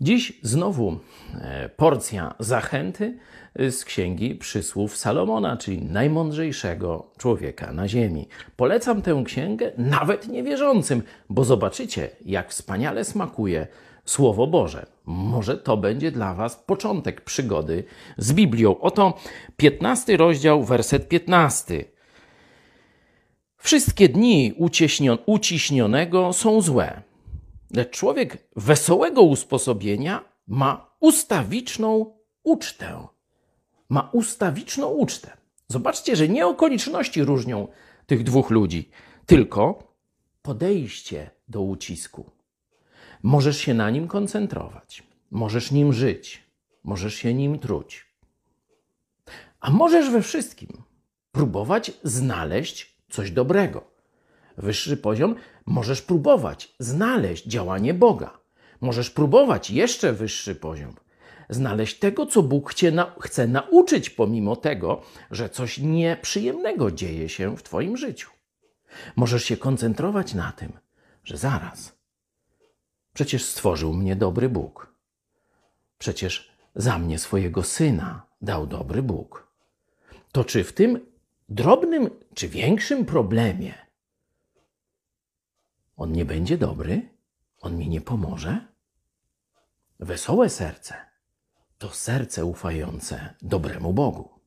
Dziś znowu e, porcja zachęty z księgi przysłów Salomona, czyli najmądrzejszego człowieka na ziemi. Polecam tę księgę nawet niewierzącym, bo zobaczycie, jak wspaniale smakuje Słowo Boże. Może to będzie dla Was początek przygody z Biblią. Oto 15 rozdział, werset 15. Wszystkie dni uciśnionego są złe Lecz człowiek wesołego usposobienia ma ustawiczną ucztę. Ma ustawiczną ucztę. Zobaczcie, że nie okoliczności różnią tych dwóch ludzi, tylko podejście do ucisku. Możesz się na nim koncentrować, możesz nim żyć, możesz się nim truć. A możesz we wszystkim próbować znaleźć coś dobrego wyższy poziom, możesz próbować znaleźć działanie Boga. Możesz próbować jeszcze wyższy poziom, znaleźć tego, co Bóg cię na, chce nauczyć, pomimo tego, że coś nieprzyjemnego dzieje się w Twoim życiu. Możesz się koncentrować na tym, że zaraz. Przecież stworzył mnie dobry Bóg. Przecież za mnie swojego syna dał dobry Bóg. To czy w tym drobnym czy większym problemie on nie będzie dobry? On mi nie pomoże? Wesołe serce to serce ufające dobremu Bogu.